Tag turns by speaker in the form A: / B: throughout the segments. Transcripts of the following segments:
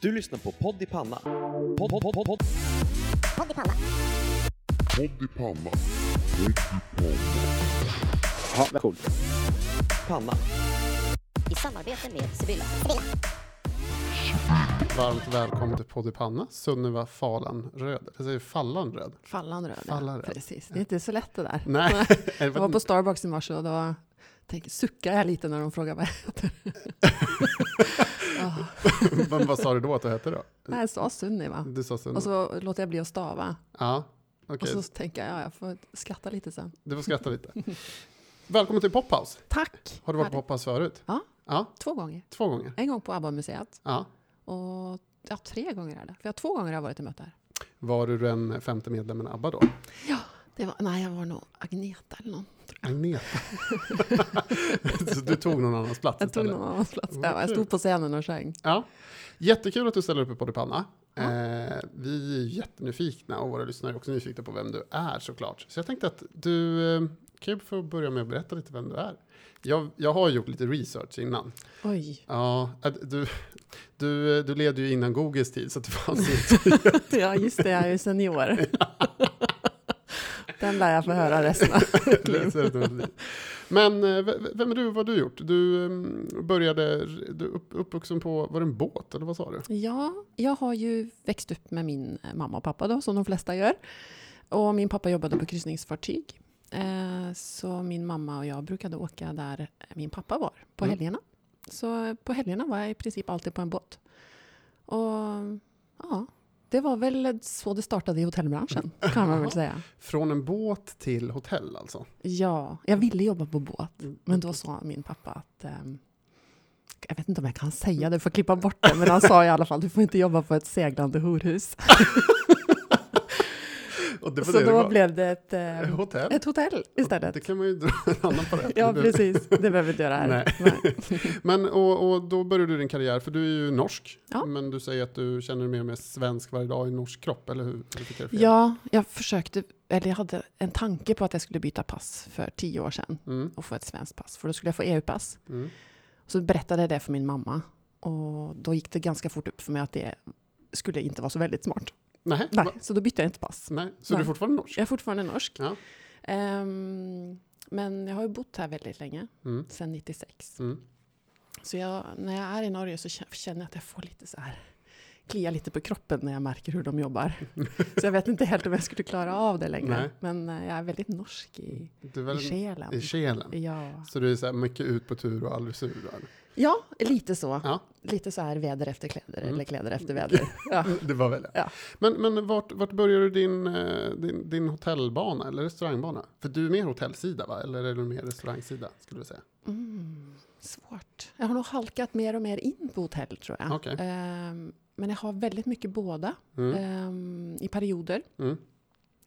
A: Du lyssnar på Podd i Panna. Podd, podd, podd, podd.
B: Podd i panna.
A: Ja, coolt. Panna.
B: I samarbete med Sibylla. Sibylla.
C: Varmt välkommen till Podd i Panna, Sunniva Falan Röd. Jag säger Fallan Röd.
D: Fallan röd. ja.
C: Fallan röd.
D: Precis. Det är inte så lätt det där.
C: Nej.
D: Jag var på Starbucks i morse och då tänk, suckade jag lite när de frågade vad jag heter. oh,
C: Men vad sa du då att du hette då?
D: nej, jag sa Sunniva.
C: Du sa Sunniva.
D: Och så låter jag bli att stava.
C: Ja, okej.
D: Och så tänker jag, ja, jag får skratta lite sen.
C: Du får skratta lite. Välkommen till Pophouse.
D: Tack!
C: Har du varit på. Pophouse förut?
D: Ja.
C: Ja,
D: Två gånger.
C: två gånger.
D: En gång på ABBA-museet
C: Ja.
D: och ja, tre gånger är det. För jag, två gånger har jag varit i möte här.
C: Var du den femte medlemmen i ABBA då?
D: Det var, nej, jag var nog Agneta eller någon.
C: Agneta. du tog någon annans plats
D: Jag tog
C: istället?
D: någon annans plats. Ja, jag stod på scenen och sjöng.
C: Ja. Jättekul att du ställer upp i Podd i Panna.
D: Ja.
C: Eh, vi är jättenyfikna och våra lyssnare är också nyfikna på vem du är såklart. Så jag tänkte att du eh, kan ju få börja med att berätta lite vem du är. Jag, jag har gjort lite research innan.
D: Oj.
C: Ja, att du, du, du levde ju innan Googles tid så att det fanns inte.
D: Ja, just det, jag är ju senior. Den lär jag få höra resten av mitt liv.
C: Men eh, vem är du? Vad har du gjort? Du eh, började, du upp, uppvuxen på, var det en båt eller vad sa du?
D: Ja, jag har ju växt upp med min eh, mamma och pappa då, som de flesta gör. Och min pappa jobbade på kryssningsfartyg. Eh, Så min mamma och jag brukade åka där min pappa var på
C: Mm.
D: helgerna. Så på helgerna var jag i princip alltid på en båt. Och ja, det var väl så det startade i hotellbranschen, kan man väl säga.
C: Från en båt till hotell alltså?
D: Ja, jag ville jobba på båt. Men då sa min pappa att ehm, jag vet inte om jag kan säga det, får klippa bort det, men han sa i alla fall du får inte jobba på ett seglande horhus.
C: Det
D: Så
C: det det
D: då
C: var.
D: blev det ett, ehm,
C: Hotell?
D: ett hotell istället.
C: Det kan man ju dra en annan parallell.
D: Ja,
C: Du-
D: precis. Det behöver vi inte göra här.
C: Nej. Men och, och då började du din karriär, för du är ju norsk.
D: Ja.
C: Men du säger att du känner dig mer och mer svensk varje dag i norsk kropp, eller hur? Eller det?
D: Ja, jag försökte, eller jag hade en tanke på att jag skulle byta pass för tio år sedan
C: Mm,
D: och få ett svenskt pass, för då skulle jag få EU-pass.
C: mm.
D: Så berättade jag det för min mamma och då gick det ganska fort upp för mig att det skulle inte vara så väldigt smart.
C: Nej,
D: Nej, så då bytte jag inte pass.
C: Nej, så du är
D: Nej.
C: fortfarande norsk?
D: Jag är fortfarande norsk.
C: Ja.
D: Ehm, men jag har ju bott här väldigt länge,
C: Mm,
D: sedan 96.
C: mm.
D: Så jag, när jag är i Norge så kä- känner jag att jag får lite så här, klia lite på kroppen när jag märker hur de jobbar. så jag vet inte helt om jag skulle klara av det längre.
C: Nej.
D: Men eh, jag är väldigt norsk i,
C: Du är
D: i
C: väl
D: själen.
C: i själen?
D: Ja.
C: Så du är så mycket ut på tur och aldrig sur? eller?
D: Ja, lite så.
C: Ja.
D: Lite så här väder efter kläder,
C: Mm.
D: eller kläder efter väder. Ja.
C: Det var väl det.
D: Ja.
C: Men, men vart, vart började du din, eh, din, din hotellbana eller restaurangbana? För du är mer hotellsida va? Eller är du mer restaurangsida skulle du säga?
D: Mm, svårt. Jag har nog halkat mer och mer in på hotell tror jag.
C: Okej.
D: Ehm, men jag har väldigt mycket båda
C: Mm.
D: ehm, i perioder.
C: Mm.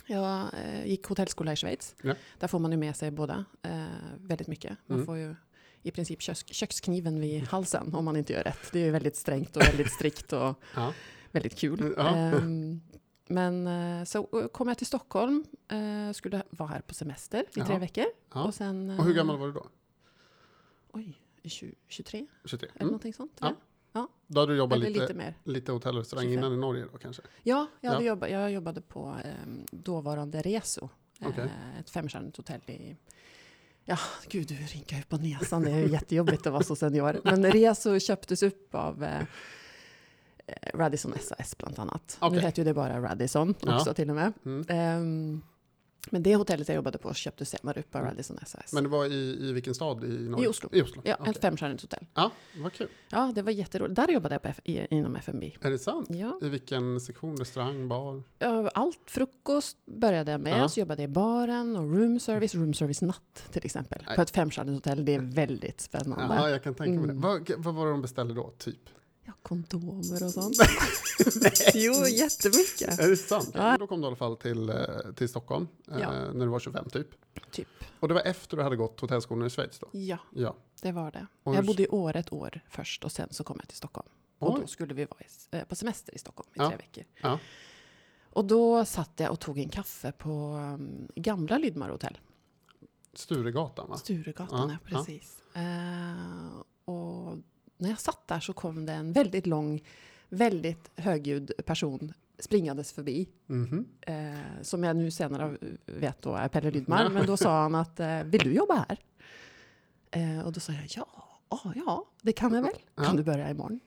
D: Jag eh, gick hotellskola i Schweiz.
C: Ja.
D: Där får man ju med sig båda eh, väldigt mycket. Man
C: Mm.
D: får ju i princip köks, kökskniven vid halsen om man inte gör rätt. Det är ju väldigt strängt och väldigt strikt och
C: Ja.
D: väldigt kul.
C: Ja.
D: Ehm, men eh, så kom jag till Stockholm, eh, skulle vara här på semester i tre
C: Ja.
D: veckor.
C: Ja.
D: Och, sen,
C: Och hur
D: eh,
C: gammal var du då?
D: Oj, 20, 23
C: 23?
D: eller
C: Mm.
D: någonting sånt.
C: Ja.
D: jag.
C: Då hade du jobbat lite,
D: lite
C: lite,
D: mer.
C: hotell och restaurang
D: 25.
C: innan i Norge då kanske?
D: Ja, jag,
C: Ja.
D: Jobbat, jag jobbade på eh, dåvarande Reso.
C: Okej.
D: Ett femstjärnigt hotell i... Ja, gud, du rynkar ju på näsan. Det är ju jättejobbigt att vara så senior. Men Reso köptes upp av eh, eh, Radisson SAS bland annat.
C: Okej.
D: Nu heter ju det bara Radisson
C: Ja.
D: också till och med.
C: Mm.
D: Ehm, men det hotellet jag jobbade på köptes senare upp av. Radisson SAS.
C: Men det var i, i vilken stad i Norge?
D: I Oslo.
C: I Oslo?
D: ja,
C: okej.
D: ett femstjärnigt hotell.
C: Ja, vad kul.
D: Ja, det var jätteroligt. Där jobbade jag på F- i, inom F&B.
C: Är det sant?
D: Ja.
C: I vilken sektion? Restaurang, bar?
D: Allt frukost började jag med,
C: Ja.
D: så jobbade jag i baren och room service, room service natt till exempel.
C: Nej.
D: På ett femstjärnigt hotell, det är väldigt spännande.
C: Ja, jag kan tänka mig det.
D: Mm.
C: Vad, vad var det de beställde då, typ?
D: Ja, kondomer och sånt. jo, jättemycket.
C: Är det sant?
D: Ja.
C: Då kom du i alla fall till, eh, till Stockholm eh,
D: Ja.
C: när du var 25 typ.
D: Typ.
C: Och det var efter du hade gått hotellskolan i Schweiz då?
D: Ja,
C: Ja.
D: det var det.
C: Och
D: jag
C: hur-
D: bodde i år ett år först och sen så kom jag till Stockholm. Och
C: Oj.
D: då skulle vi vara eh, på semester i Stockholm i
C: Ja.
D: tre veckor.
C: Ja.
D: Och då satt jag och tog en kaffe på um, gamla Lydmar hotell.
C: Sturegatan va?
D: Sturegatan,
C: Ja,
D: ja, precis. Eh, och när jag satt där så kom det en väldigt lång väldigt högljudd person springandes förbi.
C: Mhm.
D: Eh, som jag nu senare vet då är Pelle Lydmar.
C: Ja.
D: Men då sa han att eh, vill du jobba här? Eh, och då sa jag ja, ah, ja, det kan jag väl. Kan du börja imorgon?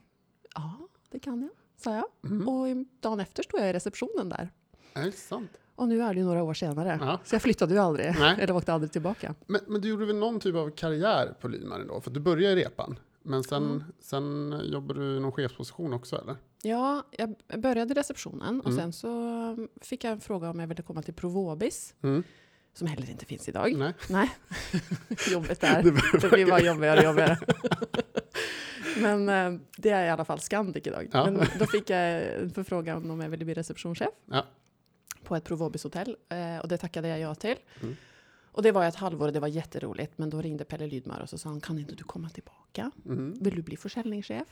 D: Ja, det kan jag, sa jag.
C: Mm.
D: Och dagen efter stod jag i receptionen där.
C: Är det sant?
D: Och nu är det ju några år senare.
C: Ja.
D: Så jag flyttade ju aldrig,
C: Nej.
D: eller åkte aldrig tillbaka.
C: Men, men du gjorde väl någon typ av karriär på Lydmar ändå? För du började i repan. Men sen,
D: Mm.
C: sen jobbade du i någon chefsposition också eller?
D: Ja, jag började i receptionen och
C: Mm.
D: sen så fick jag en fråga om jag ville komma till Provobis,
C: Mm.
D: som heller inte finns idag.
C: Nej.
D: Nej, jobbet där.
C: Det
D: blir bara jobbigare och jobbigare. Men eh, det är i alla fall Scandic idag.
C: Ja.
D: Men då fick jag en förfrågan om jag ville bli receptionschef
C: Ja.
D: på ett Provobis-hotell eh, och det tackade jag ja till.
C: Mm.
D: Och det var ett halvår och det var jätteroligt. Men då ringde Pelle Lydmar och så sa han, kan inte du komma tillbaka?
C: Mhm.
D: Vill du bli försäljningschef?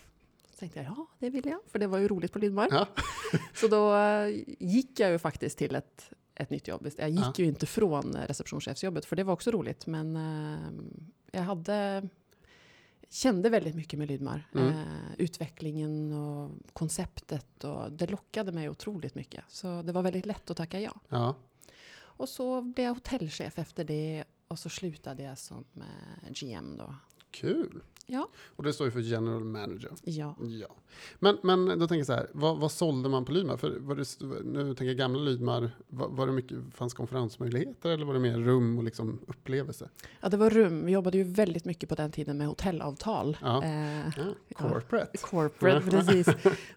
D: Så tänkte jag, ja det vill jag, för det var ju roligt på Lydmar.
C: Ja.
D: Så då eh, gick jag ju faktiskt till ett, ett nytt jobb. Jag gick
C: Ja.
D: ju inte från eh, receptionschefsjobbet, för det var också roligt. Men eh, jag hade, kände väldigt mycket med Lydmar.
C: Mm.
D: Eh, utvecklingen och konceptet. Och det lockade mig otroligt mycket. Så det var väldigt lätt att tacka ja.
C: ja.
D: Och så blev jag hotellchef efter det. Och så slutade jag som eh, GM då.
C: Kul.
D: Ja.
C: Och det står ju för general manager.
D: Ja.
C: Ja. Men, men då tänker jag så här, vad, vad sålde man på Lydmar? För var det, nu tänker jag gamla Lydmar, var, var det mycket, fanns konferensmöjligheter eller var det mer rum och liksom upplevelse?
D: ja, det var rum. Vi jobbade ju väldigt mycket på den tiden med hotellavtal.
C: Ja.
D: Eh,
C: Ja, corporate.
D: Corporate, precis.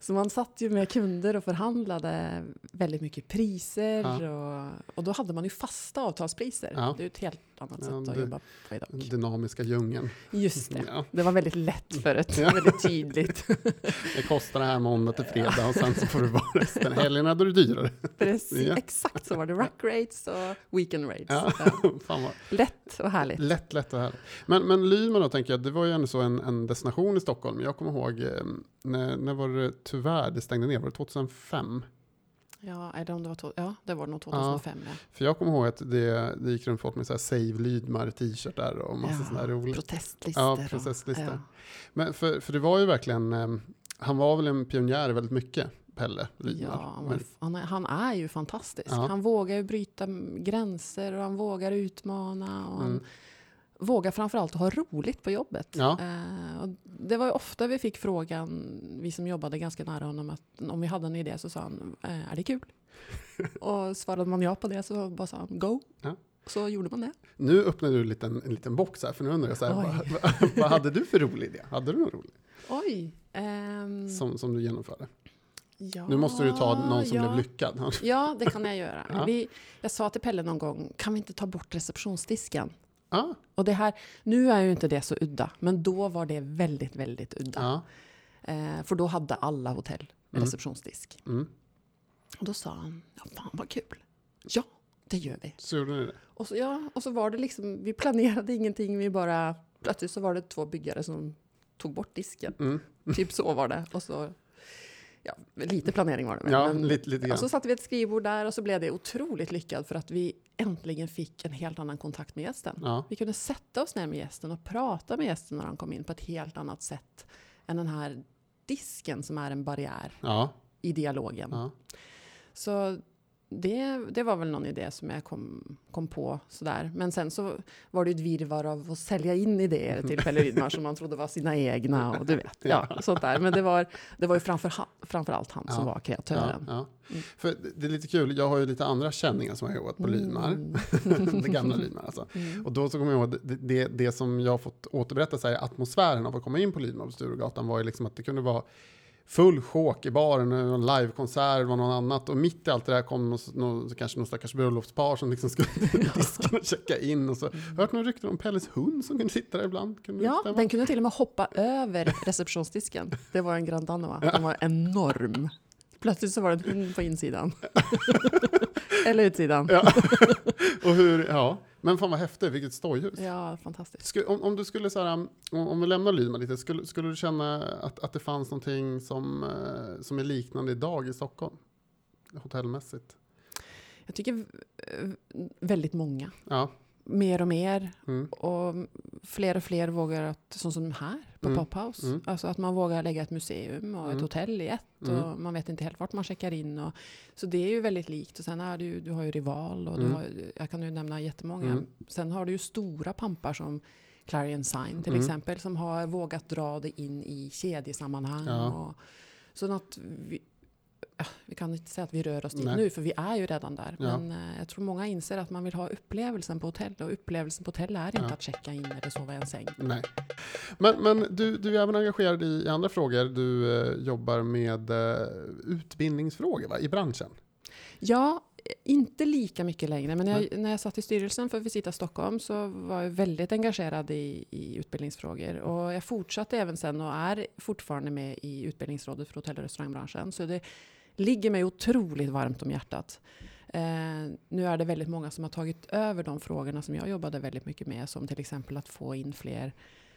D: Så man satt ju med kunder och förhandlade väldigt mycket priser. Och, och då hade man ju fasta avtalspriser. Det är ju ett helt annat sätt att
C: det-
D: jobba på idag.
C: Den dynamiska djungeln.
D: Just det. Det var väldigt lätt för ett,
C: Ja.
D: väldigt tydligt.
C: Det kostar det här måndag till fredag och sen så får du vara resten. Helgerna då är det dyrare.
D: Precis,
C: Ja.
D: Exakt så var det. Rack rates och weekend rates.
C: Ja. Fan vad
D: Lätt och härligt.
C: lätt, lätt och härligt. Men, men Lydman då tänker jag, det var ju ändå så en, en destination i Stockholm. Jag kommer ihåg, eh, när, när var det tyvärr det stängde ner? Var det 2005?
D: Ja, eller om det var, ja, det var nog 2005. Ja.
C: För jag kommer ihåg att det, det gick runt folk med så här Save Lydmar t-shirtar och massa
D: Ja,
C: sådana roliga.
D: Protestlistor.
C: Ja, processlistor.
D: ja.
C: Men för, för det var ju verkligen, eh, han var väl en pionjär väldigt mycket, Pelle Lydmar.
D: Ja, han, han, är, ju fantastisk.
C: Ja.
D: Han vågar ju bryta gränser och han vågar utmana. Och han Vågar framförallt att ha roligt på jobbet.
C: Ja.
D: Eh, det var ofta vi fick frågan, vi som jobbade ganska nära honom, att om vi hade en idé så sa han, eh, är det kul? och svarade man ja på det så bara sa han, go.
C: Ja.
D: Så gjorde man det.
C: Nu öppnar du en liten, en liten box här, för nu undrar jag så här, vad, vad, hade du för rolig idé? Hade du någon rolig
D: Oj. ehm,
C: som, som du genomförde?
D: ja,
C: Nu måste du ta någon som
D: ja.
C: blev lyckad.
D: Ja, det kan jag göra. Vi, jag sa till Pelle någon gång, kan vi inte ta bort receptionsdisken?
C: Ja,
D: Och det här, nu är ju inte det så udda, men då var det väldigt, väldigt udda.
C: ja.
D: Eh, för då hade alla hotell
C: Mm.
D: receptionsdisk.
C: Mm.
D: Och då sa han, ja fan vad kul. Ja, det gör vi.
C: Så gjorde ni det?
D: Och så, ja, och så var det liksom, vi planerade ingenting, vi bara, plötsligt så var det två byggare som tog bort disken.
C: Mm.
D: Typ så var det. Och så, ja, lite planering var det väl,
C: Ja,
D: men-
C: lite, lite
D: och
C: grann.
D: så satte vi ett skrivbord där och så blev det otroligt lyckat för att vi äntligen fick en helt annan kontakt med gästen.
C: Ja,
D: Vi kunde sätta oss ner med gästen och prata med gästen när han kom in på ett helt annat sätt än den här disken som är en barriär
C: ja,
D: i dialogen.
C: ja.
D: Så det, det var väl någon idé som jag kom, kom på sådär. Men sen så var det ju ett virrvarr av att sälja in idéer till Pelle som man trodde var sina egna och du vet, ja, sånt där. Men det var, det var ju framför, framför allt han som
C: Ja.
D: var
C: Ja,
D: kreatören.
C: ja.
D: Mm.
C: För det- är lite kul, jag har ju lite andra känningar som har jobbat på Lydmar. det gamla Lydmar alltså.
D: Mm.
C: Och då så kommer jag ihåg, det, det, det som jag har fått återberätta så här, atmosfären av att komma in på Lydmar på Sturegatan var ju liksom att det kunde vara full sjåk i baren, en livekonsert, det var något annat. Och mitt i allt det där kom någon, någon, kanske någon stackars bröllopspar som liksom skulle disken och checka in. Och så. Jag har hört några rykten om Pelles hund som kunde sitta där ibland. Kunde
D: Ja,
C: stämma?
D: den kunde till och med hoppa över receptionsdisken. Det var en Grand Danois. Den var enorm. Plötsligt så var det en hund på insidan. Eller utsidan.
C: Ja. och hur, ja. Men fan vad häftigt, vilket stojhus.
D: Ja, fantastiskt.
C: Sku- om, om du skulle så här, um, om, om vi lämnar Lydman lite, skulle, skulle du känna att, att det fanns någonting som, eh, som är liknande idag i Stockholm? Hotellmässigt?
D: Jag tycker eh, väldigt många.
C: Ja,
D: mer och mer.
C: Mm.
D: Och fler och fler vågar, att, som, som här på
C: Mm.
D: Pophouse,
C: Mm.
D: alltså att man vågar lägga ett museum och
C: Mm.
D: ett hotell i ett.
C: Mm.
D: Och man vet inte helt vart man checkar in. Och, så det är ju väldigt likt. Och sen är det ju, du har ju Rival och du
C: Mm.
D: har, jag kan ju nämna jättemånga.
C: Mm.
D: Sen har du ju stora pampar som Clarion Sign till
C: Mm.
D: exempel, som har vågat dra det in i kedjesammanhang.
C: Ja.
D: Och, så att vi, vi kan inte säga att vi rör oss dit
C: Nej.
D: nu, för vi är ju redan där.
C: Ja.
D: Men eh, jag tror många inser att man vill ha upplevelsen på hotell. Och upplevelsen på hotell är inte
C: Ja.
D: att checka in eller sova i en säng.
C: Nej. Men, men du, du är även engagerad i, i andra frågor. Du eh, jobbar med eh, utbildningsfrågor va? i branschen.
D: Ja, inte lika mycket längre. Men när jag, när jag satt i styrelsen för Visita Stockholm så var jag väldigt engagerad i, i utbildningsfrågor. Och jag fortsatte även sen och är fortfarande med i utbildningsrådet för hotell och restaurangbranschen. Så det ligger mig otroligt varmt om hjärtat. Eh, nu är det väldigt många som har tagit över de frågorna som jag jobbade väldigt mycket med. Som till exempel att få in fler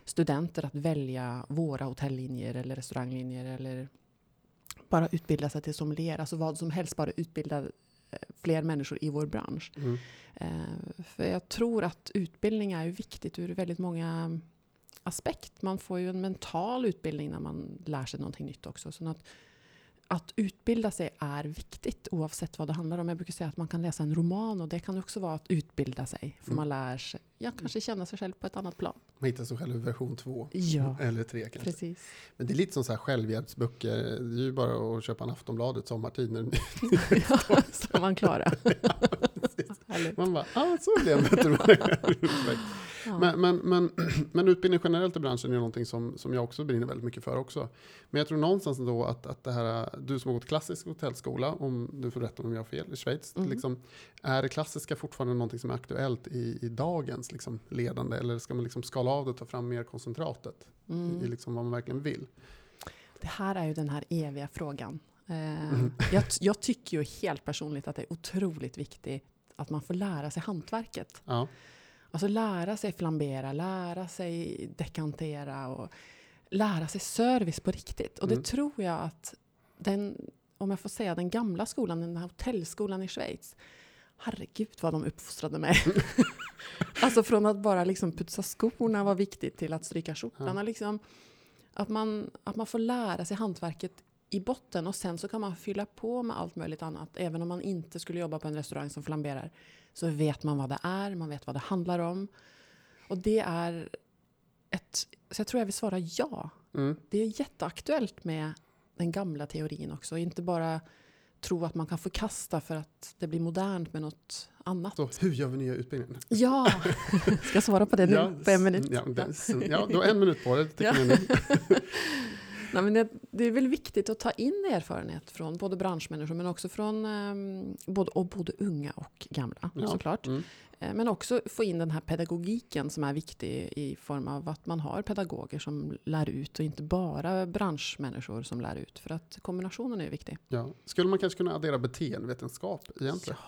D: studenter att välja våra hotelllinjer eller restauranglinjer. Eller bara utbilda sig till sommelier. Alltså vad som helst, bara utbilda fler människor i vår bransch.
C: Mm.
D: Eh, för jag tror att utbildning är viktigt ur väldigt många aspekt. Man får ju en mental utbildning när man lär sig någonting nytt också. Så att, att utbilda sig är viktigt oavsett vad det handlar om. Jag brukar säga att man kan läsa en roman och det kan också vara att utbilda sig. För
C: Mm.
D: man lär sig, ja, kanske känna sig själv på ett annat plan.
C: Man hittar sig själv i version två.
D: Ja,
C: Eller tre kanske.
D: precis.
C: Men det är lite som så här självhjälpsböcker. Det är ju bara att köpa en Aftonbladet sommartid. När
D: ja, så man klara. Härligt.
C: man bara, ah, så blev det.
D: Ja.
C: Men, men, men, men utbildning generellt i branschen är någonting som, som jag också brinner väldigt mycket för också. Men jag tror någonstans ändå att, att det här, du som har gått klassisk hotellskola, om du får rätta om jag har fel, i Schweiz,
D: Mm.
C: liksom, är det klassiska fortfarande någonting som är aktuellt i, i dagens liksom, ledande? Eller ska man liksom skala av det och ta fram mer koncentratet
D: Mm.
C: i liksom vad man verkligen vill?
D: Det här är ju den här eviga frågan. Eh,
C: Mm.
D: jag, jag tycker ju helt personligt att det är otroligt viktigt att man får lära sig hantverket.
C: Ja,
D: Alltså lära sig flambera, lära sig dekantera och lära sig service på riktigt. Och det
C: Mm.
D: tror jag att den, om jag får säga den gamla skolan, den här hotellskolan i Schweiz, herregud vad de uppfostrade mig. alltså från att bara liksom putsa skorna var viktigt till att stryka skjortan.
C: Ja.
D: Liksom, att, man, att man får lära sig hantverket i botten och sen så kan man fylla på med allt möjligt annat. Även om man inte skulle jobba på en restaurang som flamberar så vet man vad det är, man vet vad det handlar om. Och det är ett... Så jag tror jag vill svara ja.
C: mm.
D: Det är jätteaktuellt med den gamla teorin också. Inte bara tro att man kan förkasta för att det blir modernt med något annat.
C: Så hur gör vi nya utbildningen?
D: Ja! Ska jag svara på det nu på en minut?
C: Ja, det, ja, du har en minut på dig.
D: Ja. Nej, men det, det är väl viktigt att ta in erfarenhet från både branschmänniskor men också från um, både, och både unga och gamla
C: Ja.
D: såklart.
C: Mm.
D: Eh, Men också få in den här pedagogiken som är viktig i form av att man har pedagoger som lär ut och inte bara branschmänniskor som lär ut. För att kombinationen är viktig.
C: Ja. Skulle man kanske kunna addera beteendevetenskap egentligen?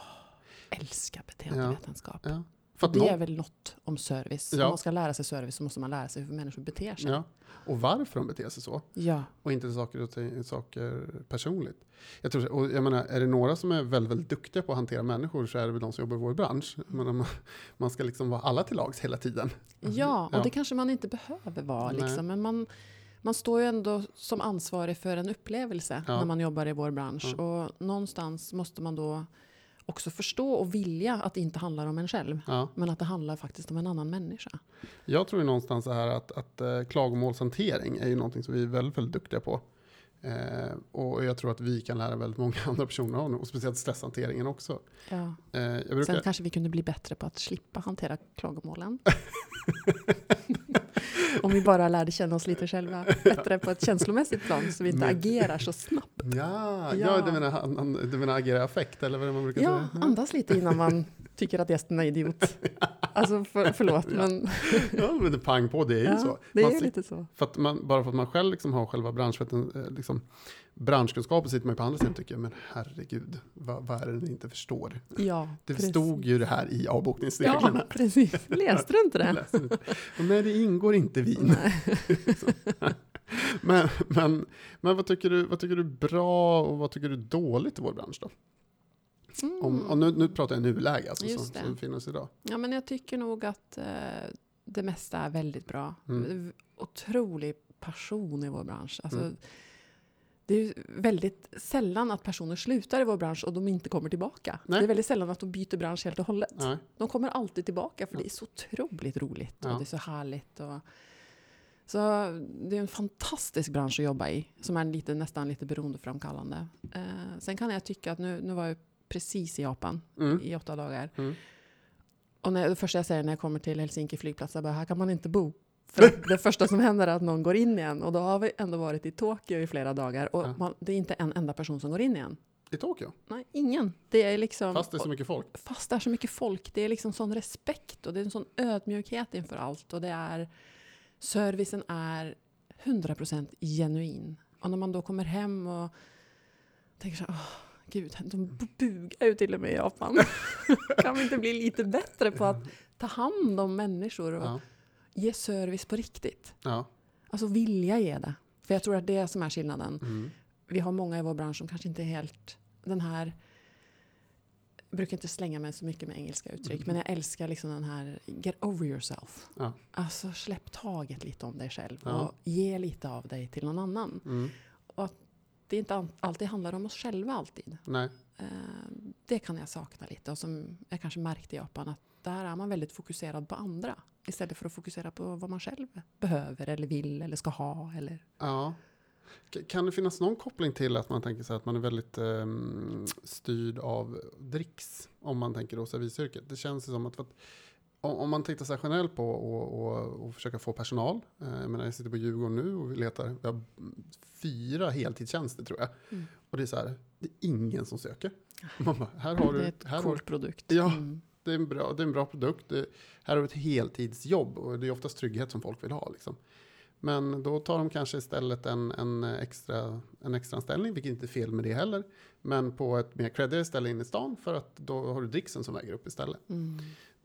D: Älskar beteendevetenskap.
C: Ja. För
D: Det är väl något om service.
C: Ja.
D: Om man ska lära sig service så måste man lära sig hur människor beter sig.
C: ja. Och varför de beter sig så.
D: Ja.
C: Och inte saker, och ting- saker personligt. Jag, tror, och jag menar, är det några som är väldigt, väldigt duktiga på att hantera människor så är det väl de som jobbar i vår bransch. Menar, man, ska liksom vara alla till lags hela tiden.
D: Ja, och det kanske man inte behöver vara. Liksom. Men man, man står ju ändå som ansvarig för en upplevelse när man jobbar i vår bransch. Och någonstans måste man då också förstå och vilja att det inte handlar om en själv.
C: Ja.
D: Men att det handlar faktiskt om en annan människa.
C: Jag tror ju någonstans här att, att eh, klagomålshantering är ju någonting som vi är väldigt, väldigt duktiga på. Eh, och jag tror att vi kan lära väldigt många andra personer av det, och speciellt stresshanteringen också.
D: Ja.
C: Eh, brukar,
D: Sen kanske vi kunde bli bättre på att slippa hantera klagomålen. Om vi bara lärde känna oss lite själva bättre på ett känslomässigt plan så vi inte agerar så snabbt.
C: Ja, ja.
D: Ja.
C: du, menar, han- han- du menar agera affekt eller vad det man brukar
D: Ja,
C: säga?
D: andas lite innan man tycker att gästen är idiot. Alltså för, förlåt, men
C: Ja, men det pang på, det är ju
D: ja,
C: så.
D: det
C: Man
D: är
C: sit-
D: lite så.
C: För man, bara för att man själv liksom har själva branschveten, eh, liksom, branschkunskapen sitter man ju på andra sidan tycker, men herregud, vad, vad är det ni inte förstår?
D: Ja,
C: Det
D: precis.
C: stod ju det här i avbokningsreglerna.
D: Ja, precis. Läste du inte
C: Jag
D: det?
C: läste inte. Nej, det ingår inte vin. Men, men, men vad, tycker du, vad tycker du bra och vad tycker du är dåligt i vår bransch då? Om, och nu, nu pratar jag nuläge, alltså, som, som finns idag.
D: Ja, men jag tycker nog att eh, det mesta är väldigt bra.
C: Mm.
D: Otrolig passion i vår bransch. Alltså,
C: Mm.
D: Det är väldigt sällan att personer slutar i vår bransch och de inte kommer tillbaka.
C: Nej.
D: Det är väldigt sällan att de byter bransch helt och hållet.
C: Nej.
D: De kommer alltid tillbaka för
C: Ja.
D: det är så otroligt roligt
C: Ja.
D: och det är så härligt. Och, så det är en fantastisk bransch att jobba i som är lite, nästan lite beroendeframkallande. Eh, sen kan jag tycka att nu, nu var jag precis i Japan
C: Mm.
D: i åtta dagar.
C: Mm.
D: Och när, det första jag säger när jag kommer till Helsinki flygplats är bara, här kan man inte bo. För det första som händer är att någon går in igen. Och då har vi ändå varit i Tokyo i flera dagar. Och
C: Ja.
D: man, det är inte en enda person som går in igen.
C: I Tokyo?
D: Nej, ingen. Det är liksom,
C: Fast det är så mycket folk?
D: fast det är så mycket folk. Det är liksom sån respekt och det är en sån ödmjukhet inför allt. Och det är, servicen är 100% genuin. Och när man då kommer hem och tänker så här, åh, gud, de bugar ju till och med i Japan. kan vi inte bli lite bättre på att ta hand om människor och
C: Ja.
D: Ge service på riktigt?
C: ja.
D: Alltså vilja ge det. För jag tror att det är som är skillnaden
C: Mm.
D: vi har många i vår bransch som kanske inte är helt den här jag brukar inte slänga mig så mycket med engelska uttryck, men jag älskar liksom den här get over yourself.
C: Ja.
D: Alltså släpp taget lite om dig själv
C: Ja.
D: och ge lite av dig till någon annan.
C: Mm.
D: Och att det inte alltid handlar om oss själva alltid.
C: Nej.
D: Eh, det kan jag sakna lite och som jag kanske märkte i Japan att där är man väldigt fokuserad på andra istället för att fokusera på vad man själv behöver eller vill eller ska ha. Eller...
C: Ja. Kan det finnas någon koppling till att man tänker sig att man är väldigt ehm, styrd av dricks? Om man tänker då servisyrket. Det känns som att, att om, man tittar så här generellt på och, och, och försöka få personal. Eh, jag menar jag sitter på Djurgården nu och vi letar. Vi har fyra heltidstjänster tror jag.
D: Mm.
C: Och det är så här, det är ingen som söker. Man bara, här har
D: det är ett
C: här har,
D: coolt produkt.
C: Ja.
D: Mm.
C: det är en bra, det är en bra produkt. Det, här har du ett heltidsjobb och det är oftast trygghet som folk vill ha. Liksom. Men då tar de kanske istället en, en, extra, en extra anställning, vilket inte är fel med det heller. Men på ett mer creddigare ställe inne i stan för att då har du dricksen som väger upp istället.
D: Mm.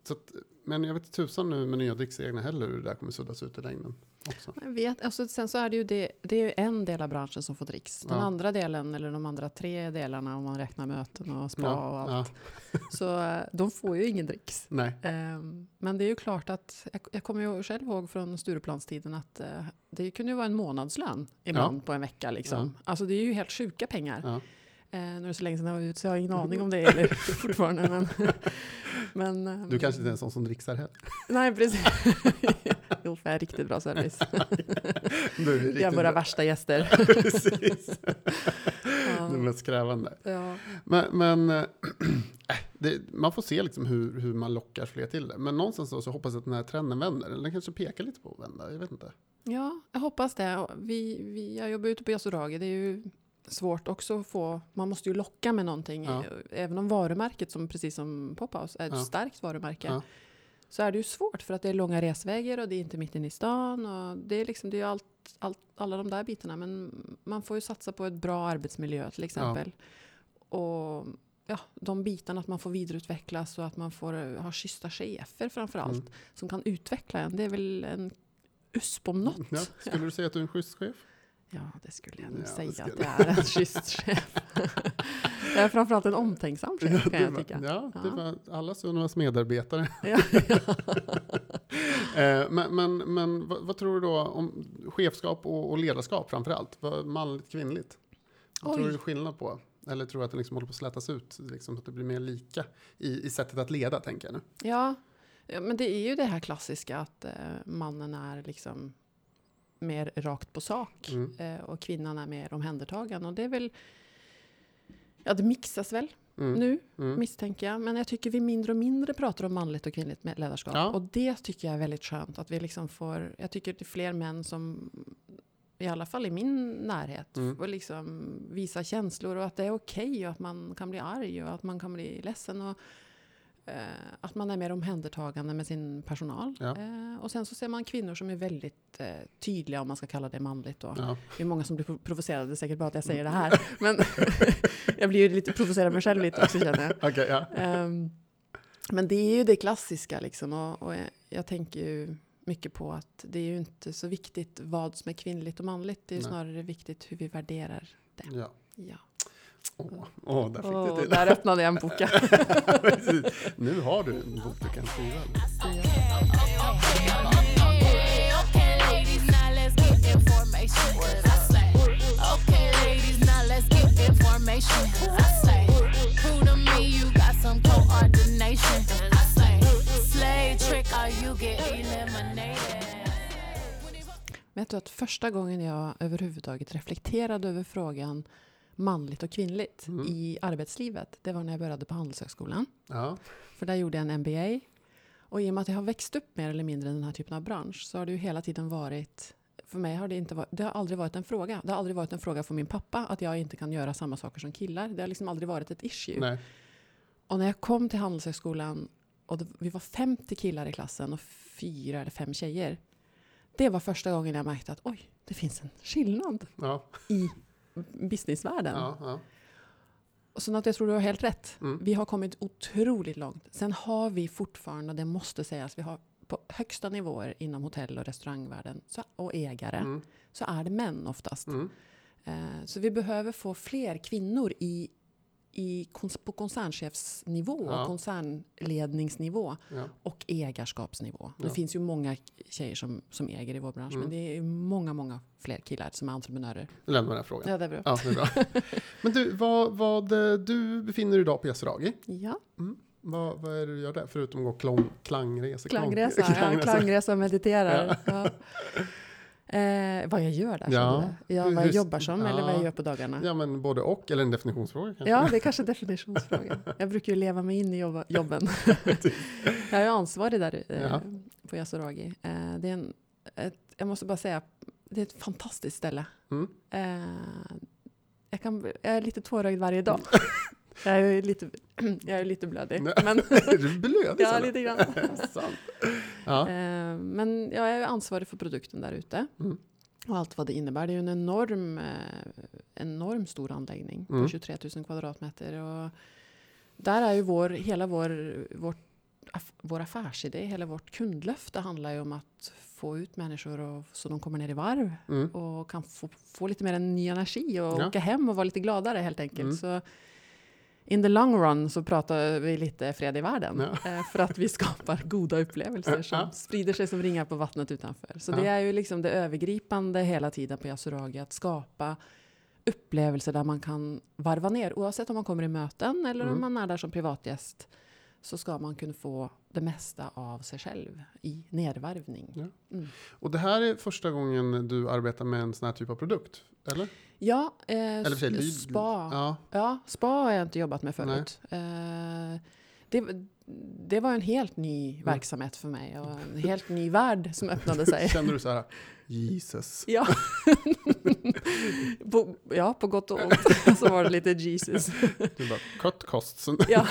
C: Så att, men jag vet tusan nu med nya dricksreglerna heller hur det där kommer suddas ut i längden också.
D: Jag vet, alltså, sen så är det ju det, det är ju en del av branschen som får dricks. Den
C: Ja.
D: andra delen, eller de andra tre delarna om man räknar möten och spa
C: Ja,
D: och allt.
C: ja,
D: Så eh, de får ju ingen dricks.
C: nej,
D: Ehm, Men det är ju klart att, jag, jag kommer ju själv ihåg från Stureplanstiden att eh, det kunde ju vara en månadslön ibland på en vecka. Liksom. Alltså det är ju helt sjuka pengar. Eh, nu är det så länge sedan jag var ute så jag har ingen aning om det eller fortfarande. Men, men, ehm,
C: Du kanske inte är en sån som dricksar heller.
D: Nej, precis. jo, för jag är riktigt bra service.
C: Du är riktigt
D: Jag är våra
C: bra.
D: värsta gäster.
C: Precis,
D: Ja.
C: de mest krävande.
D: Ja.
C: Men, men äh, det, man får se liksom hur, hur man lockar fler till det. Men någonstans så, så hoppas jag att den här trenden vänder. Eller den kanske pekar lite på att vända. Jag vet inte.
D: ja, jag hoppas det. Vi, vi, jag jobbar ute på Yasuragi. Det är ju svårt också att få... Man måste ju locka med någonting.
C: Ja.
D: Även om varumärket, som precis som Pophouse, är ett
C: Ja.
D: starkt varumärke.
C: Ja.
D: Så är det ju svårt för att det är långa resvägar och det är inte mitt inne i stan. Och det är liksom, det är allt, allt, alla de där bitarna. Men man får ju satsa på ett bra arbetsmiljö till exempel. Och ja, de bitarna att man får vidareutvecklas och att man får ha schyssta chefer framför allt.
C: Mm.
D: Som kan utveckla en. Det är väl en USP om något.
C: Skulle du säga att du är en schysst chef?
D: Ja, det skulle jag nog
C: Ja, det
D: säga att jag är en schysst chef. jag är framförallt en omtänksam chef kan
C: det
D: jag
C: var-
D: tycka.
C: Ja, det
D: Ja.
C: var alla Sunnivas medarbetare.
D: Ja, ja.
C: Eh, men men, men vad, vad tror du då om chefskap och, och ledarskap framför allt? Vad, manligt, kvinnligt? Vad tror
D: Oj.
C: du det är skillnad på? Eller tror du att det liksom håller på att slätas ut? Liksom, att det blir mer lika i, i sättet att leda, tänker jag nu.
D: Ja, ja, men det är ju det här klassiska att eh, mannen är liksom mer rakt på sak
C: Mm.
D: eh, och kvinnan är mer omhändertagande. Och det är väl, ja det mixas väl
C: Mm.
D: nu
C: Mm.
D: misstänker jag. Men jag tycker vi mindre och mindre pratar om manligt och kvinnligt med- ledarskap.
C: Ja.
D: Och det tycker jag är väldigt skönt. Att vi liksom får, jag tycker det är fler män som, i alla fall i min närhet,
C: Mm.
D: får liksom visa känslor och att det är okej och att man kan bli arg och att man kan bli ledsen. Och, att man är mer omhändertagande med sin personal.
C: Ja.
D: Eh, och sen så ser man kvinnor som är väldigt eh, tydliga, om man ska kalla det manligt. Då.
C: Ja.
D: Det är många som blir pro- provocerade säkert bara att jag säger det här. Men jag blir ju lite provocerad mig själv lite också känner jag.
C: Okej, ja.
D: Ehm, men det är ju det klassiska liksom. Och, och jag, tänker ju mycket på att det är ju inte så viktigt vad som är kvinnligt och manligt. Det är ju snarare viktigt hur vi värderar det.
C: ja.
D: Ja.
C: Åh, åh, där fick
D: Åh,
C: du till.
D: där öppnade jag en boka.
C: Nu har du en bok du kan skriva.
D: Vet du att första gången jag överhuvudtaget reflekterade över frågan manligt och kvinnligt
C: Mm.
D: i arbetslivet, det var när jag började på Handelshögskolan.
C: Ja,
D: För där gjorde jag en MBA. Och i och med att jag har växt upp mer eller mindre i den här typen av bransch så har det ju hela tiden varit för mig har det inte varit, det har aldrig varit en fråga. Det har aldrig varit en fråga för min pappa att jag inte kan göra samma saker som killar. Det har liksom aldrig varit ett issue.
C: nej.
D: Och när jag kom till Handelshögskolan och det, vi var 50 killar i klassen och fyra eller fem tjejer. Det var första gången jag märkte att oj, det finns en skillnad
C: Ja,
D: i businessvärlden.
C: ja, ja.
D: Så att jag tror du har helt rätt.
C: Mm.
D: Vi har kommit otroligt långt. Sen har vi fortfarande, det måste sägas, vi har på högsta nivåer inom hotell och restaurangvärlden så, och ägare,
C: Mm.
D: så är det män oftast.
C: Mm.
D: Eh, så vi behöver få fler kvinnor i, i, på koncernchefsnivå,
C: Ja.
D: koncernledningsnivå
C: Ja.
D: och ägarskapsnivå. Det
C: Ja.
D: finns ju många tjejer som, som äger i vår bransch,
C: Mm.
D: men det är många, många fler killar som är entreprenörer.
C: Lämna den här frågan.
D: Ja, det är bra.
C: Ja, det är bra. Men du, vad, vad, eh, du befinner dig idag på Yasuragi.
D: Ja.
C: Vad, vad är det du gör där? Förutom att gå klång, klangresa? klång-
D: Klangresa, ja, klangresa. Ja. Eh, vad jag gör där,
C: Ja.
D: ja. ja, vad jag
C: Hur-
D: jobbar som eller vad
C: ja.
D: jag gör på dagarna. Ja.
C: Ja, men både och, eller en definitionsfråga kanske?
D: det är kanske är definitionsfrågan. Jag brukar ju leva mig in i jobba, jobben. jag är ansvarig där eh,
C: Ja.
D: på Yasuragi. Eh, det är en, ett, jag måste bara säga, det är ett fantastiskt ställe.
C: Mm.
D: Eh, jag, kan, jag är lite tårögd varje dag. Jag, är lite, jag är lite blödig. Men,
C: Är du blödig?
D: ja, lite grann.
C: Sant. Ja.
D: Eh, Men jag är ansvarig för produkten där ute.
C: Mm.
D: Och allt vad det innebär. Det är ju en enorm, eh, enorm stor anläggning
C: Mm.
D: på 23 000 kvadratmeter. Och där är ju vår, hela vår, vår, aff, vår affärsidé, hela vårt kundlöfte handlar ju om att få ut människor och, så de kommer ner i varv
C: Mm.
D: och kan få, få lite mer en ny energi och
C: Ja.
D: åka hem och vara lite gladare helt enkelt.
C: Mm.
D: Så in the long run så pratar vi lite fred i världen. eh, För att vi skapar goda upplevelser som
C: Ja.
D: sprider sig som ringar på vattnet utanför. Så
C: Ja.
D: det är ju liksom det övergripande hela tiden på Yasuragi, att skapa upplevelser där man kan varva ner. Oavsett om man kommer i möten eller om
C: Mm.
D: man är där som privatgäst så ska man kunna få det mesta av sig själv i nedvarvning.
C: Ja.
D: Mm.
C: Och det här är första gången du arbetar med en sån här typ av produkt? Eller?
D: Ja, eh,
C: Eller sig,
D: spa.
C: Ja.
D: Ja, spa har jag inte jobbat med förut. Eh, det, det var en helt ny verksamhet för mig och en helt ny värld som öppnade sig.
C: Känner du så här, Jesus?
D: Ja. på, ja, på gott och ont så var det lite Jesus.
C: Du bara, cut costs.
D: Ja.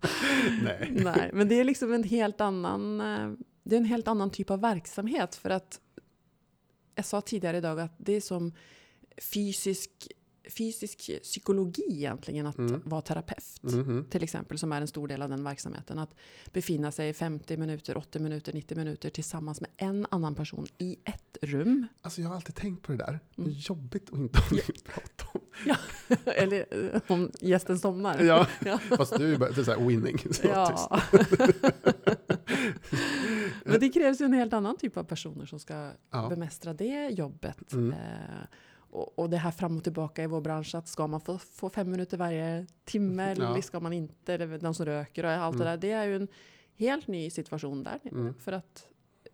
C: Nej.
D: Nej, men det är liksom en helt annan, eh, det är en helt annan typ av verksamhet för att jag sa tidigare idag att det är som fysisk, fysisk psykologi egentligen att
C: Mm.
D: vara terapeut.
C: Mhm.
D: till exempel, som är en stor del av den verksamheten. Att befinna sig 50 minuter, 80 minuter, 90 minuter tillsammans med en annan person i ett rum.
C: Alltså jag har alltid tänkt på det där.
D: Mm.
C: jobbigt att inte ha att prata om.
D: Eller eh, om gästen somnar.
C: Ja,
D: Ja.
C: fast du är bara så winning. Så.
D: Ja. Men det krävs ju en helt annan typ av personer som ska
C: Ja.
D: bemästra det jobbet.
C: Mm.
D: Eh, och, och det här fram och tillbaka i vår bransch, att ska man få, få fem minuter varje timme eller
C: Ja.
D: ska man inte, eller de som röker och allt
C: Mm.
D: det där. Det är ju en helt ny situation där.
C: Mm.
D: För att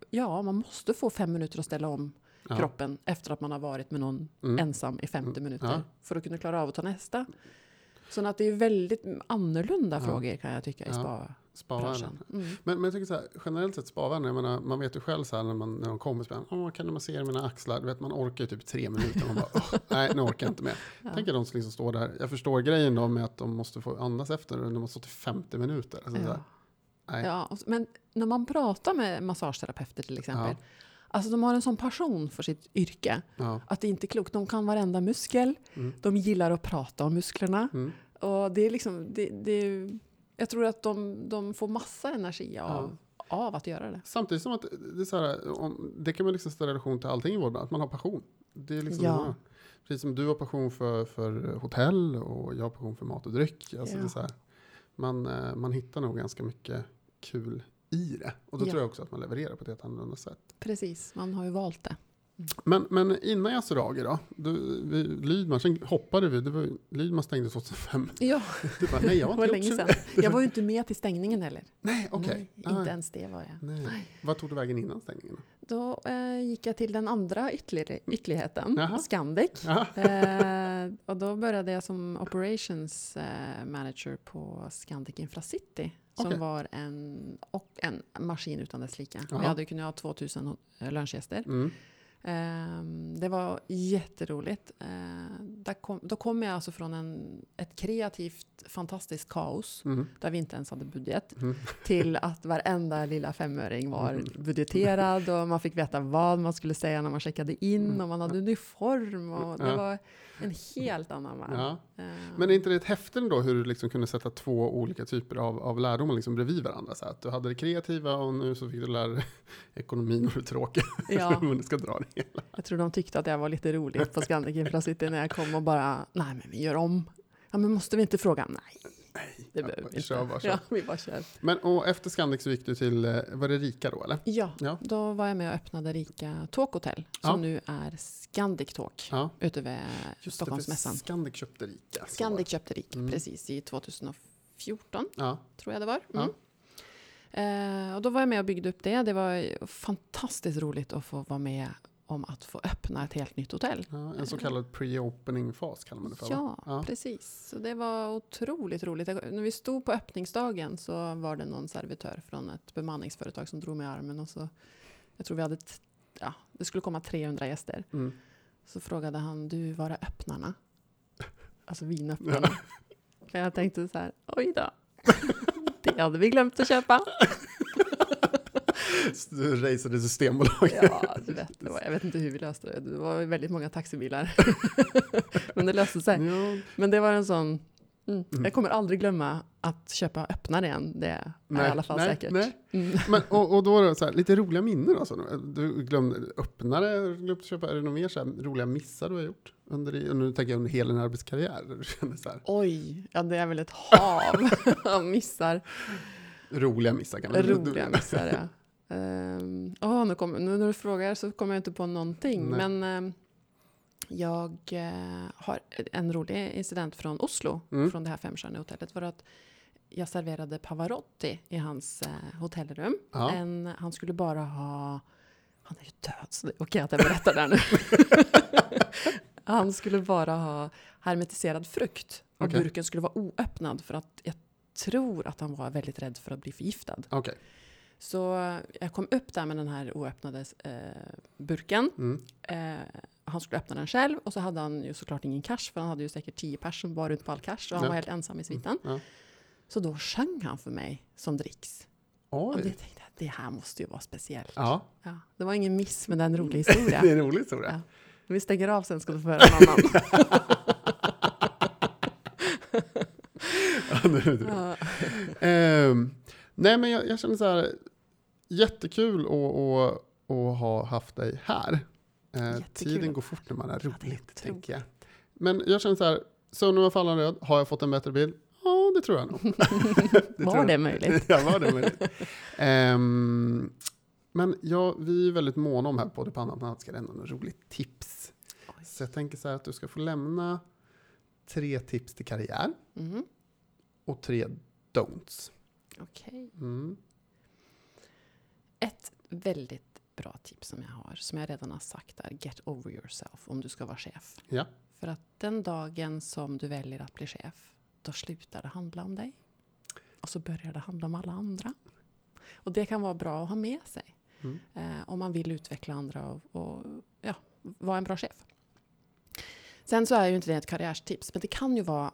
D: ja, man måste få fem minuter att ställa om
C: Ja.
D: kroppen efter att man har varit med någon
C: Mm.
D: ensam i 50
C: Mm.
D: minuter
C: Ja.
D: för att kunna klara av att ta nästa. Så att det är väldigt annorlunda frågor kan jag tycka i
C: Ja. Spavärlden.
D: Mm.
C: Men, men jag tycker så här, generellt sett spavärlden, jag menar, man vet ju själv så här när, man, när de kommer bara, Åh, kan du massera mina axlar? Du vet, man orkar ju typ tre minuter. Man bara, "Åh, nej, nu orkar jag inte mer.
D: Ja.
C: Tänk er de som liksom står där. Jag förstår grejen då med att de måste få andas efter, de måste stå till 50 minuter. Alltså, så här,
D: Ja. Ja, och men när man pratar med massageterapeuter till exempel,
C: Ja.
D: alltså de har en sån passion för sitt yrke
C: Ja.
D: att det inte är klokt. De kan varenda muskel,
C: Mm.
D: de gillar att prata om musklerna
C: Mm.
D: och det är liksom, det, det, jag tror att de, de får massa energi av, av att göra det.
C: Samtidigt som att det, är så här, om, det kan man liksom ställa i relation till allting i vår bransch, att man har passion. Det är liksom,
D: Ja.
C: Precis som du har passion för, för hotell och jag har passion för mat och dryck. Alltså
D: Ja.
C: det är så här, man, eh, man hittar nog ganska mycket kul i det. Och då
D: Ja.
C: tror jag också att man levererar på ett helt annorlunda sätt.
D: Precis, man har ju valt det.
C: Men, men innan Yasuragi då? Du, vi, Lydman, sen hoppade vi. Det var, Lydman stängde 2005.
D: Ja,
C: Du bara, nej jag
D: det var
C: inte gjort
D: länge sedan. Jag var ju inte med till stängningen heller.
C: Nej, okej.
D: Nej, inte ens det var jag.
C: Nej. Vad tog du vägen innan stängningen?
D: Då eh, gick jag till den andra ytterligare, ytterligheten. Scandic. Eh, och då började jag som operations eh, manager på Scandic Infracity. Som
C: Okej.
D: var en, och en maskin utan dess like. Vi
C: Jaha.
D: hade kunnat ha 2000 lunchgäster.
C: Mm.
D: Ehm, det var jätteroligt. Ehm, kom, då kom jag alltså från en, ett kreativt, fantastiskt kaos,
C: Mm.
D: där vi inte ens hade budget,
C: Mm.
D: till att varenda lilla femöring var budgeterad och man fick veta vad man skulle säga när man checkade in och man hade uniform och det
C: Mm. Ja.
D: var en helt annan värld.
C: Ja.
D: Ehm,
C: Men är inte det ett häftigt ändå hur du liksom kunde sätta två olika typer av, av lärdomar liksom bredvid varandra? Så att du hade det kreativa och nu så fick du lära dig ekonomin och det tråkiga.
D: ja,
C: ska dra det hela.
D: jag tror de tyckte att jag var lite rolig på Scandic Infracity när jag kom och bara, nej men vi gör om. Ja men måste vi inte fråga? Nej, det
C: Ja,
D: behöver vi inte.
C: kör bara, kör.
D: Ja, vi bara kör.
C: Men och efter Scandic så gick du till, eh, var det Rika då eller?
D: Ja,
C: Ja.
D: då var jag med och öppnade Rika Talkhotel som
C: Ja.
D: nu är Scandic Talk
C: Ja.
D: ute vid
C: Just det,
D: Stockholmsmässan.
C: Scandic köpte Rika.
D: Scandic köpte Rika
C: Mm.
D: precis i 2014
C: Ja.
D: tror jag det var.
C: Ja.
D: Mm. Eh, och då var jag med och byggde upp det. Det var fantastiskt roligt att få vara med om att få öppna ett helt nytt hotell.
C: Ja, en så kallad pre-opening fas kallar man det för.
D: Ja,
C: Ja.
D: precis. Så det var otroligt roligt. När vi stod på öppningsdagen så var det någon servitör från ett bemanningsföretag som drog mig i armen. Och så, jag tror vi hade, ja, det skulle komma 300 gäster.
C: Mm.
D: Så frågade han, du, var är öppnarna? Alltså vinöppnarna. För jag tänkte så här, oj då. Det hade vi glömt att köpa.
C: Raceade Systembolag.
D: Ja, du vet, var, jag vet inte hur vi löste det. Det var väldigt många taxibilar. Men det löste sig.
C: Ja.
D: Men det var en sån... Mm, jag kommer aldrig glömma att köpa öppnare igen. Det är i alla fall
C: nej,
D: säkert.
C: Nej.
D: Mm.
C: Men, och, och då det så här, lite roliga minnen alltså. Du glömde öppnare, glömde köpa, är det något mer så här, roliga missar du har gjort? Under, nu tänker jag under hela din arbetskarriär. Där du känner så här,
D: Oj, ja det är väl ett hav av missar.
C: roliga missar kan man.
D: Roliga missar, ja. Um, oh, nu, kom, nu när du frågar så kommer jag inte på någonting.
C: Nej.
D: Men ehm, jag eh, har en rolig incident från Oslo,
C: Mm.
D: från det här femstjärniga hotellet. Var att jag serverade Pavarotti i hans eh, hotellrum.
C: Ja.
D: En, han skulle bara ha... Han är ju död, så det är okej att jag berättar det här nu. han skulle bara ha hermetiserad frukt. Och
C: Okej.
D: burken skulle vara oöppnad för att jag tror att han var väldigt rädd för att bli förgiftad.
C: Okej.
D: Så jag kom upp där med den här oöppnade eh, burken.
C: Mm.
D: Eh, han skulle öppna den själv och så hade han ju såklart ingen cash för han hade ju säkert tio personer som var runt på all cash och han
C: Ja.
D: var helt ensam i sviten.
C: Ja.
D: Så då sjöng han för mig som dricks. Och det
C: Oj.
D: tänkte jag, det här måste ju vara speciellt.
C: Ja,
D: Ja, det var ingen miss med den roliga historia.
C: det är en rolig historia.
D: Ja. Vi stänger av sen ska du få höra en annan.
C: Ja, nu är det
D: Ja.
C: Ehm, nej, men jag, jag känner så här, jättekul att, ha haft dig här. Eh, tiden går fort när man är roligt,
D: otroligt.
C: tänker jag. Men jag känner så här, sömnen var fallande röd, har jag fått en bättre bild? Ja, det tror jag nog. Det
D: Var det möjligt?
C: ja, var det möjligt. Ehm, men ja, vi är väldigt måna om här på Panna att man ska lämna något roligt tips.
D: Oj.
C: Så jag tänker så här att du ska få lämna tre tips till karriär
D: Mhm,
C: och tre don'ts.
D: Okej.
C: Mm.
D: Ett väldigt bra tips som jag har, som jag redan har sagt är get over yourself om du ska vara chef.
C: Ja.
D: För att den dagen som du väljer att bli chef, då slutar det handla om dig. Och så börjar det handla om alla andra. Och det kan vara bra att ha med sig.
C: Mm.
D: Eh, om man vill utveckla andra och, och ja, vara en bra chef. Sen så är ju inte det ett karriärstips, men det kan ju vara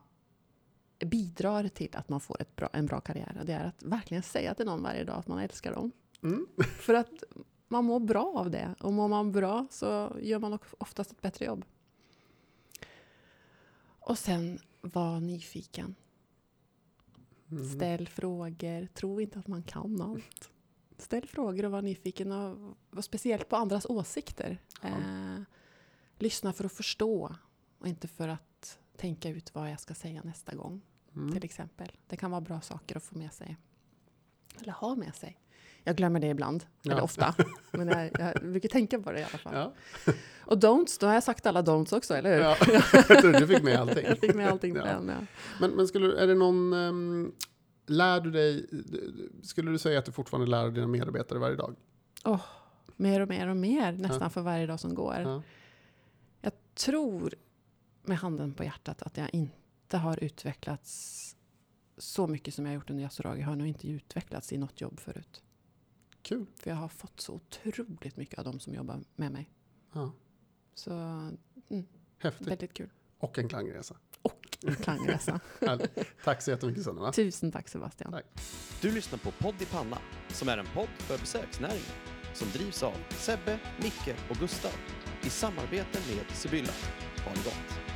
D: bidrar till att man får ett bra, en bra karriär. Och det är att verkligen säga till någon varje dag att man älskar dem.
C: Mm.
D: För att man mår bra av det. Och mår man bra så gör man oftast ett bättre jobb. Och sen var nyfiken.
C: Mm.
D: Ställ frågor. Tro inte att man kan allt. Ställ frågor och var nyfiken. Och var speciellt på andras åsikter.
C: Ja.
D: Eh, lyssna för att förstå. Och inte för att tänka ut vad jag ska säga nästa gång.
C: Mm.
D: Till exempel. Det kan vara bra saker att få med sig. Eller ha med sig. Jag glömmer det ibland.
C: Ja.
D: Eller ofta. Men jag, jag brukar tänka på det i alla fall.
C: Ja.
D: Och don'ts, då har jag sagt alla don'ts också, eller hur?
C: Ja. Jag tror du fick med allting.
D: Jag fick med allting
C: Ja.
D: på en, ja.
C: Men, men skulle, är det någon, ehm, lär du dig, skulle du säga att du fortfarande lär dina medarbetare varje dag?
D: Mer och mer och mer nästan för varje dag som går.
C: Ja.
D: Jag tror med handen på hjärtat att jag inte har utvecklats så mycket som jag har gjort under Yasuragi. Jag har nog inte utvecklats i något jobb förut.
C: Kul.
D: För jag har fått så otroligt mycket av de som jobbar med mig.
C: Ja.
D: Så
C: Häftigt.
D: väldigt kul.
C: Och en klangresa.
D: Och en klangresa.
C: Tack så jättemycket Sunniva.
D: Tusen tack Sebastian.
C: Tack.
A: Du lyssnar på Podd i panna, som är en podd för besöksnäringen som drivs av Sebbe, Micke och Gustav i samarbete med Sibylla. Ha det gott!